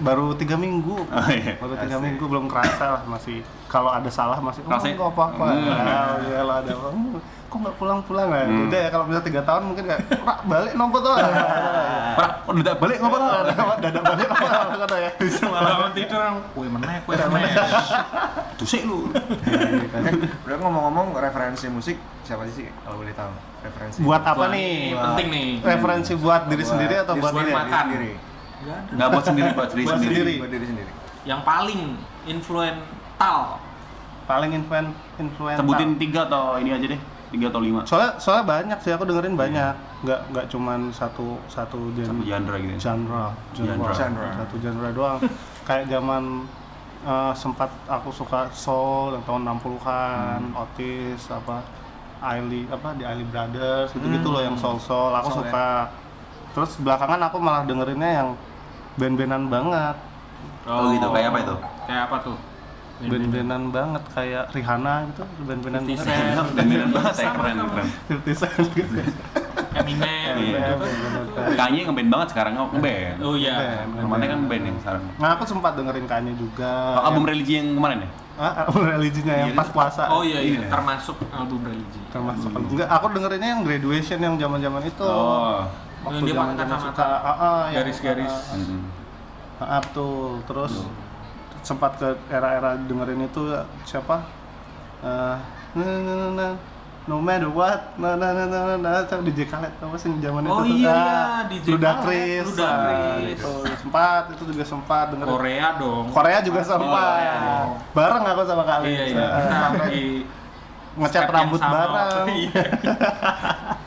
baru tiga minggu Oh iya. baru tiga minggu belum kerasa lah masih kalau ada salah masih oh nggak apa-apa Hmm. nah, ya lah ada apa "Hmm, kok nggak pulang-pulang lah Hmm. udah ya kalau misalnya tiga tahun mungkin kayak "Rak, balik nopo tuh Pak, udah balik ngapa tuh? dadak balik nopo kata ya. Bisa Bangun tidur, kue meneh, kue meneh. Tuh sih lu. Udah ngomong-ngomong referensi musik siapa sih kalau boleh tahu referensi Buat apa nih? penting nih. Referensi buat diri sendiri atau buat makan. Nggak buat sendiri, buat diri Buat sendiri. sendiri. buat diri sendiri Yang paling influental. Paling influen influencer. Sebutin tiga atau ini aja deh. Tiga atau lima. Soalnya soalnya banyak sih aku dengerin banyak. Nggak nggak cuman satu satu Satu genre genre gitu. ya. genre Genre. Genre. satu genre doang. Kayak zaman eh, sempat aku suka soul yang tahun 60-an, Hmm. Otis apa Ailey apa di Ailey Brothers gitu-gitu Hmm. loh yang soul-soul aku Soul, suka. Terus belakangan aku malah dengerinnya yang band-bandan banget. Oh, gitu. Kayak apa itu? Kayak apa tuh? Band-bandan banget kayak Rihanna gitu, band-bandan 50 banget. Cent. Dan banget ya, Sama, keren, keren. 50 Cent gitu. Eminem. Iya. Kanye ngeband banget sekarang ngeband. Oh iya. Ke mana kan band yang sekarang. Nah, aku sempat dengerin Kanye juga. Oh, album religi yang kemarin ya? Ah, album religinya yang Iya. pas puasa. Oh iya iya, Iya. termasuk album religi. Termasuk album. Enggak, aku dengerinnya yang graduation yang zaman-zaman itu. Oh. Yang dia pakai kacamata. suka, ah, ah, Garis-garis. ah, Hmm. ah, ah, betul. Terus sempat ke era-era dengerin itu siapa? Eh, na, na, na, na, no matter what, na na na na na, na, Siapa? DJ Khaled apa sih zaman Oh itu? tuh? iya, Ah, DJ Ludacris, Khaled, Ludacris. ah, itu sempat, itu juga sempat dengerin. Korea dong. Korea juga sempat. Korea. Bareng aku sama kalian. Iya iya. Lagi ngecat rambut bareng. Iya.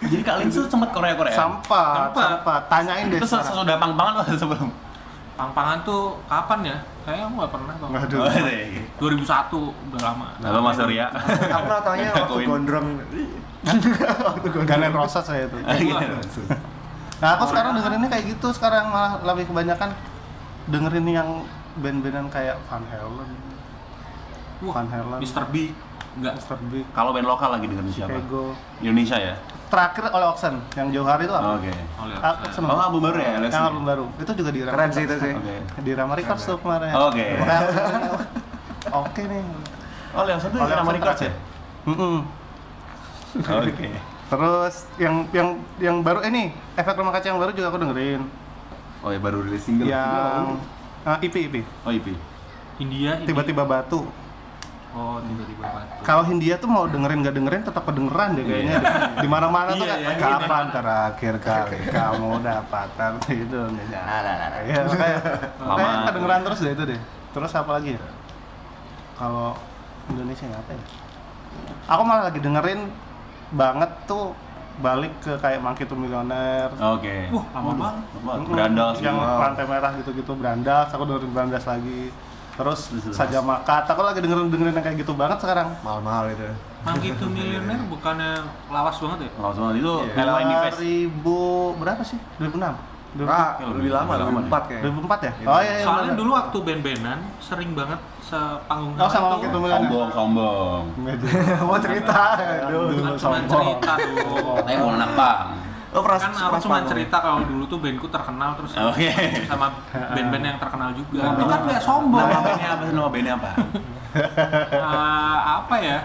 Jadi kalian tuh sempat Korea Korea. Sempat, Sempat. sempat. Tanyain deh. Itu sesudah pang-pangan atau sebelum? Pang-pangan tuh kapan ya? Kayaknya aku nggak pernah bang. Waduh. Oh, iya. 2001 udah lama. Halo Mas Surya. aku pernah tanya waktu gondrong Ganen Rosas saya itu. Nah, aku sekarang dengerinnya kayak gitu sekarang malah lebih kebanyakan dengerin yang band-bandan kayak Van Halen, Van Halen, Mr. Big enggak Mr. Big, Kalau band lokal lagi dengan siapa? Chicago. Indonesia ya? Terakhir oleh Oxen, yang jauh hari itu apa? Oke. Aku seneng. Oh, album baru ya? Yang album baru. Itu juga di Rama keren sih itu sih Oke. Di Rama Records tuh kemarin. Oke. Dengerin, Oke nih. Oh, yang satu Oleh nama Oxen Records ya? Oke. Terus yang yang yang baru ini efek rumah kaca yang baru juga aku dengerin. Oh ya baru rilis single. Yang uh, IP IP. Oh IP. India, India. Tiba-tiba batu. Oh, tiba-tiba batu. Kalau Hindia tuh mau dengerin nggak dengerin tetap kedengeran deh kayaknya. Di mana-mana tuh Iya, iya, kapan terakhir kali kamu dapatkan itu. Ya, makanya Lama. makanya kedengeran terus deh itu deh. Terus apa lagi ya? Kalau Indonesia ya apa ya? Aku malah lagi dengerin banget tuh balik ke kayak Monkey to Millionaire. Oke. Wah, lama banget. Apa? Berandas yang lantai merah gitu-gitu Brandas, aku dengerin Brandas lagi. Terus saja makat, aku lagi dengerin dengerin yang kayak gitu banget sekarang. mahal-mahal itu Monkey to Millionaire bukannya lawas banget ya? Kalau semua itu Iya. di Fest. 2000 berapa sih? 2006. 2000 ah Lebih- lebih lama lebih lama 2004 kayak 2004 ya? Iya. Oh iya iya. Soalnya bener. dulu waktu band-bandan sering banget sepanggung Oh, sama to Millionaire. Sombong, sombong. mau cerita aduh Kan cuma cerita tuh. Katanya mau napang. Oh pras Kan aku cuma cerita kalau dulu tuh bandku terkenal terus Oke. sama band-band yang terkenal juga. Itu kan nggak sombong. Nama bandnya apa sih? Nama bandnya apa? Eh, apa ya?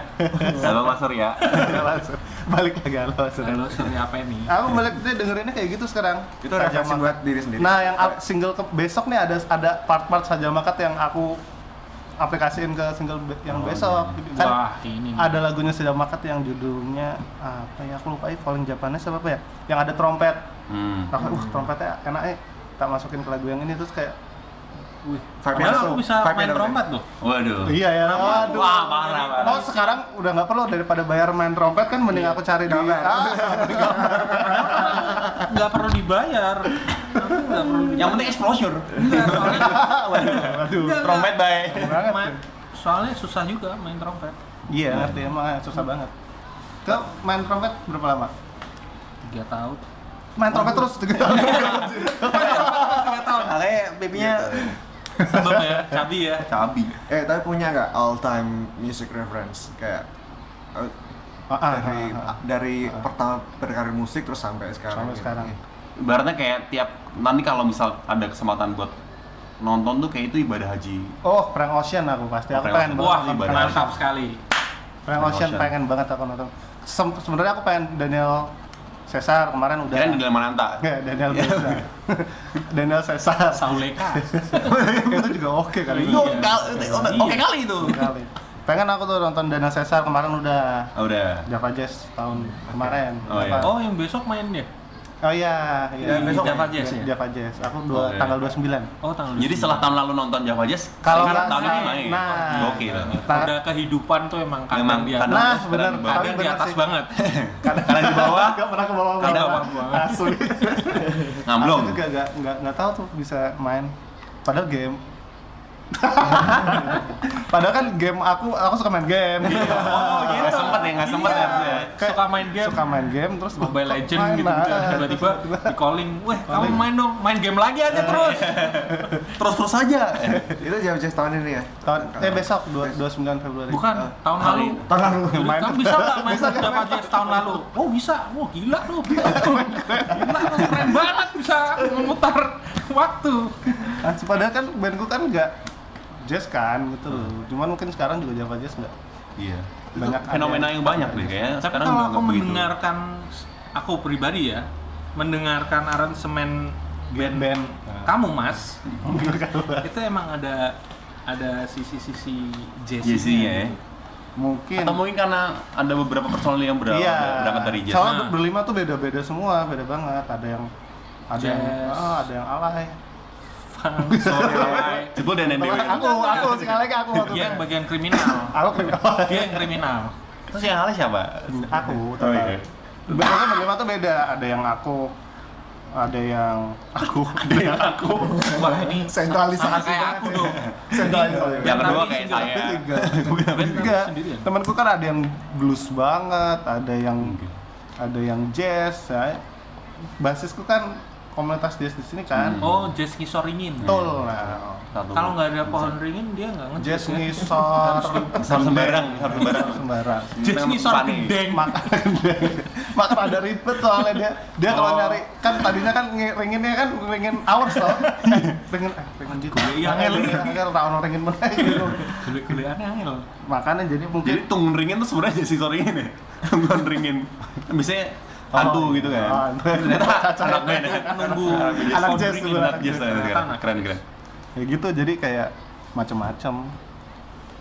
Halo Mas Surya. Langsung balik lagi halo. sudah. Halo, sorry apa ini? Aku balik deh dengerinnya kayak gitu sekarang. itu referensi buat diri sendiri Nah, yang single ke besok nih ada ada part-part saja makat yang aku aplikasiin ke single yang Oh, besok. iya. Kan Wah, ini. nih. ada lagunya saja makat yang judulnya apa ya? Aku lupa ya, Falling Japanese apa apa ya? Yang ada trompet. Hmm. Aku, uh, trompetnya enak eh. Tak masukin ke lagu yang ini terus kayak Wih, Padahal aku bisa main trompet tuh. Waduh. Iya ya. Waduh. Wah, parah, parah. Oh, sekarang udah nggak perlu daripada bayar main trompet kan mending aku cari di Gambar. Ah, Nggak perlu dibayar. Yang penting exposure. Waduh. Trompet main, soalnya susah juga main trompet. Iya, ngerti emang susah banget. Kau main trompet berapa lama? Tiga tahun. Main trompet terus gitu. Tiga tahun. Makanya pipinya Sebab ya, cabi ya. cabi. eh tapi punya nggak all time music reference kayak eh, Ah, ah, dari ah. dari pertama berkarir musik terus sampai sekarang Sampai gitu. sekarang. Ibaratnya kayak tiap nanti kalau misal ada kesempatan buat nonton tuh kayak itu ibadah haji. Oh, Frank Ocean aku pasti. Aku Frank pengen Ocean. banget Wah, nonton ibadah. Frank mantap sekali. Frank Ocean Ocean. pengen banget aku nonton. Sem- Sebenarnya aku pengen Daniel Cesar kemarin udah. Kirain Daniel Mananta. Nggak, Daniel Beza. Daniel Cesar. Sauleka. itu juga oke kali. Itu Iya. oke kali itu. Kali. Pengen aku tuh nonton Daniel Cesar kemarin udah Oh, udah. Java Jazz tahun kemarin. Oh, iya. Oh, yang besok main ya? Oh iya, iya. Di besok Java. Jazz ya? Java Jazz. Aku dua, Oke. tanggal 29. Oh, tanggal Jadi setelah tahun lalu nonton Java Jazz, Kalau sekarang nggak tahun ini main. nah. Gokil. Nah, Udah kehidupan tuh emang kadang Memang di kadang- atas. Nah, bawah. Kadang Tapi di bener atas sih. banget. Kadang di bawah, Gak pernah ke bawah Kadang bawah. bawah. Asli. ngamblong. Aku juga gak, gak, gak tahu tuh bisa main. Padahal game. Padahal kan game aku, aku suka main game. Oh, Nggak sempet ya, nggak sempet ya. Iya. Kayak Suka main game. Suka main game terus Mobile Legend gitu, nah, kan. tiba-tiba di calling, weh kamu main dong, main game lagi aja terus. Terus-terus aja. Itu jam jam tahun ini ya? Tahun, eh besok dua- 29 Februari. Bukan, tahun Hari. lalu. Tahun lalu main. kamu bisa nggak main main? Jazz tahun lalu? Oh bisa, wah gila tuh. Gila keren banget bisa memutar waktu. Ah, Padahal kan bandku kan nggak jazz kan gitu loh. Cuman mungkin sekarang juga Java Jazz nggak. Iya. Banyak Itu fenomena yang banyak deh kayaknya. Tapi Sekarang kalau aku nggak begitu. mendengarkan, aku pribadi ya, mendengarkan aransemen band-band kamu mas, itu emang ada ada sisi-sisi jazz Jazzy-nya ya. Mungkin. Atau mungkin karena ada beberapa personil yang berangkat, iya. berangkat dari jazz. Soalnya Nah. berlima tuh beda-beda semua, beda banget. Ada yang ada yang ah, ada yang alay. sore, Jebul dan Dewi. aku, aku sih alay aku waktu dia yang itu. bagian kriminal, Aku kriminal. dia yang kriminal. Terus yang halnya siapa? aku Oh iya. Biasanya berlima tuh beda. Ada yang aku, ada yang aku, ada yang aku. Wah ini Sentralisasi sama kayak banget aku dong. Sentralisasi. Yang kedua kayak saya. Enggak. sendirian. Temanku kan ada yang blues banget, ada yang ada yang jazz. Ya. Basisku kan komunitas jazz di sini kan. Hmm. Oh, jazz ngisor ringin. Betul. Nah, Satu. Kalau nggak ada pohon ringin dia nggak ngejazz. jazz ya. ngisor sembarang, sembarang. sembarang. Jazz ngisor gendeng. Makan makan ada ribet soalnya dia dia kalau Oh. nyari kan tadinya kan ringinnya kan ringin hours toh ringin eh, ringin gitu Iya, angel. angel rawon ringin mana gitu aneh angel. makanya jadi mungkin Jadi tunggun ringin tuh sebenarnya si ringin ya. Tunggun ringin. Biasanya hantu Oh, gitu kan. oh. Ternyata anak band ya. Nunggu Anak jazz sebenarnya. Anak jazz ternyata keren. Keren. Ya gitu jadi kayak macam-macam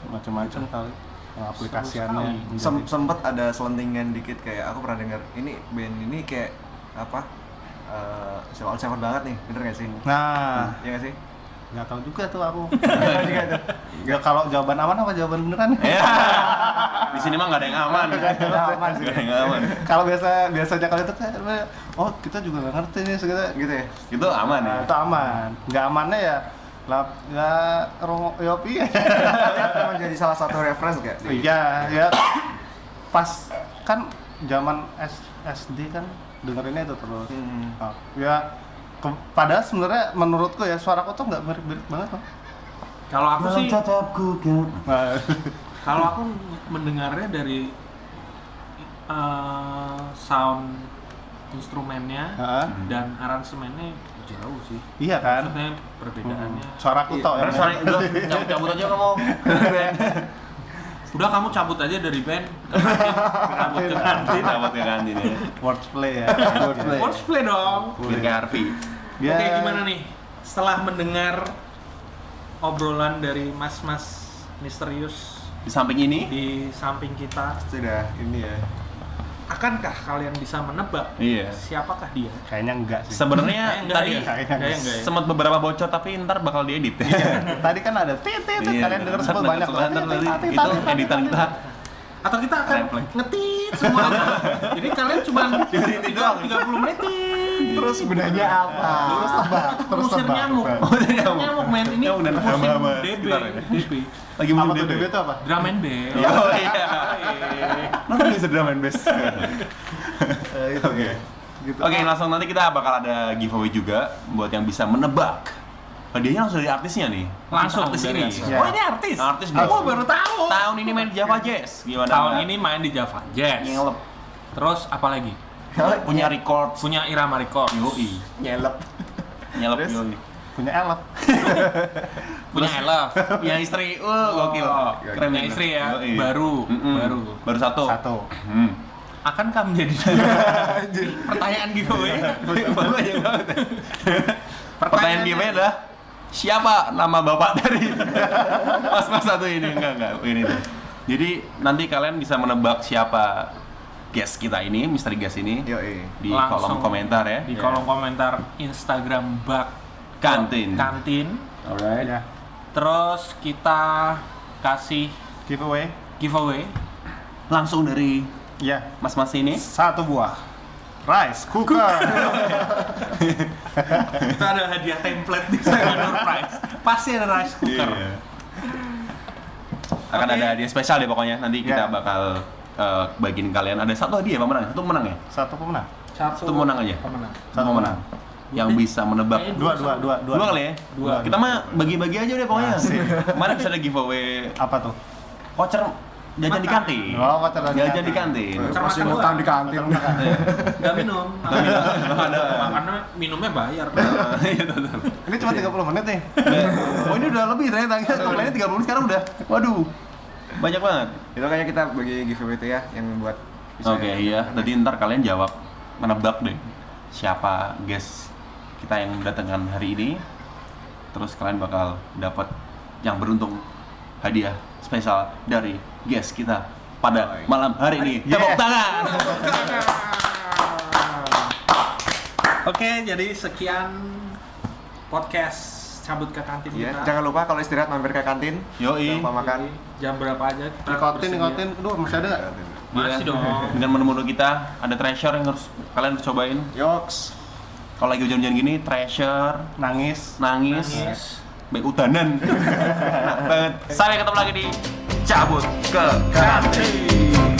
macam-macam kali. Aplikasiannya. Sekali. Sem sempet ada selentingan dikit kayak aku pernah dengar ini band ini kayak apa eh soal banget nih. Bener gak sih? Nah. Iya gak sih nggak tahu juga tuh aku ya kalau jawaban aman apa jawaban beneran Ya. Di sini mah nggak ada yang aman. Nggak ada yang aman sih. Nggak ada yang aman. kalau biasa biasanya kalau itu kayak oh kita juga nggak ngerti nih segitu gitu ya Itu aman ya. Nah, itu aman. Nggak amannya ya lap ya rongo ya piye. emang jadi salah satu reference gak Iya, ya pas kan zaman S, SD kan dengerinnya itu terus. Hmm. Oh, ya padahal sebenarnya menurutku ya suaraku tuh nggak mirip-mirip banget loh. Kalau aku sih, kalau aku mendengarnya dari eh, sound instrumennya Heeh. dan aransemennya jauh sih. iya kan? Maksudnya perbedaannya. Suaraku tau ya. Sorry, udah cabut cabut aja kamu. Udah kamu cabut aja dari band. Cabut ke kantin. Cabut ke kantin ya. Wordplay ya. Wordplay. Cosplay dong. Biar kayak Harvey. Ya. Oke, gimana nih? Setelah mendengar obrolan dari mas-mas misterius Di samping ini, di samping kita, sudah ini ya akankah kalian bisa menebak iya. siapakah dia? Kayaknya enggak sih. Sebenarnya Kayaknya enggak tadi ya? Kayaknya enggak ya? sempat beberapa bocor tapi ntar bakal diedit. Tadi kan ada tit tit tit. Iya. kalian denger semua Ntar- banyak ntar- ntar Itu editan kita. Atau kita akan Refleks. ngetit semuanya. Jadi kalian cuma doang. 30 menit. Terus gunanya apa? Terus tebak, terus Musir tebak. nyamuk. Oh, nyamuk. Men ini Nyamuk dan musim hama-hama DB. Lagi tuh DB. DB itu apa? Drum and bass. Oh iya. Kenapa bisa drum and bass? Eh, itu. Oke. Gitu. Oke, langsung nanti kita bakal ada giveaway juga buat yang bisa menebak. Hadiahnya langsung dari artisnya nih. Langsung artis dari ini. Ya. Oh ini artis. Artis Aku dong. baru tahu. Tahun ini main di Java Jazz. Gimana? Tahun ini main di Java Jazz. ngelep. Terus apa lagi? Punya record. Punya Irama Records. Yoi. nyelep Nyelep Terus? yoi. Punya elf. Punya Love. Punya istri. Uh, gokil. Oh, Keren punya istri ya. Yoi. Baru. Mm-mm. Baru. Baru satu. Satu. Hmm. akankah menjadi pertanyaan giveaway? Banyak banget. Pertanyaan giveaway adalah siapa nama bapak dari mas-mas satu ini? Enggak, enggak, ini. Jadi nanti kalian bisa menebak siapa guest kita ini, misteri guest ini Yo, di Langsung kolom komentar ya. Di kolom komentar Instagram Bak Kantin. Kantin. Alright. Ya. Terus kita kasih Giveaway. giveaway Langsung dari Ya. mas-mas ini. Satu buah rice cooker. Itu ada hadiah template di sana door prize. Pasti ada rice cooker. Iya. Akan Oke. ada hadiah spesial deh pokoknya. Nanti kita Ya. bakal eh, bagiin kalian ada satu hadiah pemenang, satu pemenang ya? Satu pemenang. Satu menang aja. Pemenang. Satu pemenang. Yang bisa menebak Dua, dua, dua, dua. Dua kali ya? Dua. Kita mah bagi-bagi aja deh pokoknya. Kemarin bisa ada giveaway Apa tuh? voucher jajan di kantin. Oh, voucher jajan di Jajan di kantin. kedua. ngutang di kantin. Gak minum. Ada. Karena minumnya bayar. Iya. Ini cuma 30 menit nih. Oh ini udah lebih ternyata. Lainnya 30 sekarang udah. Waduh. Banyak banget. Itu kayaknya kita bagi giveaway itu ya yang buat Oke iya, jadi ntar kalian jawab menebak deh siapa guest kita yang datangkan hari ini. Terus kalian bakal dapat yang beruntung hadiah spesial dari guest kita pada malam hari ini. Tepuk Yeah. tangan. Oke, jadi sekian podcast cabut ke kantin Iya, kita. jangan lupa kalau istirahat mampir ke kantin. Yoi. Jangan lupa makan. Jam berapa aja kita Nikotin, bersedia. nikotin. Aduh, masih ada nggak? Masih dong. Dengan menu-menu kita ada treasure yang harus kalian harus cobain. Yoks. Kalau lagi hujan-hujan gini, treasure, Nangis. nangis, Nangis. baik udanan. Enak banget. Sampai ketemu lagi di cabut ke kantin.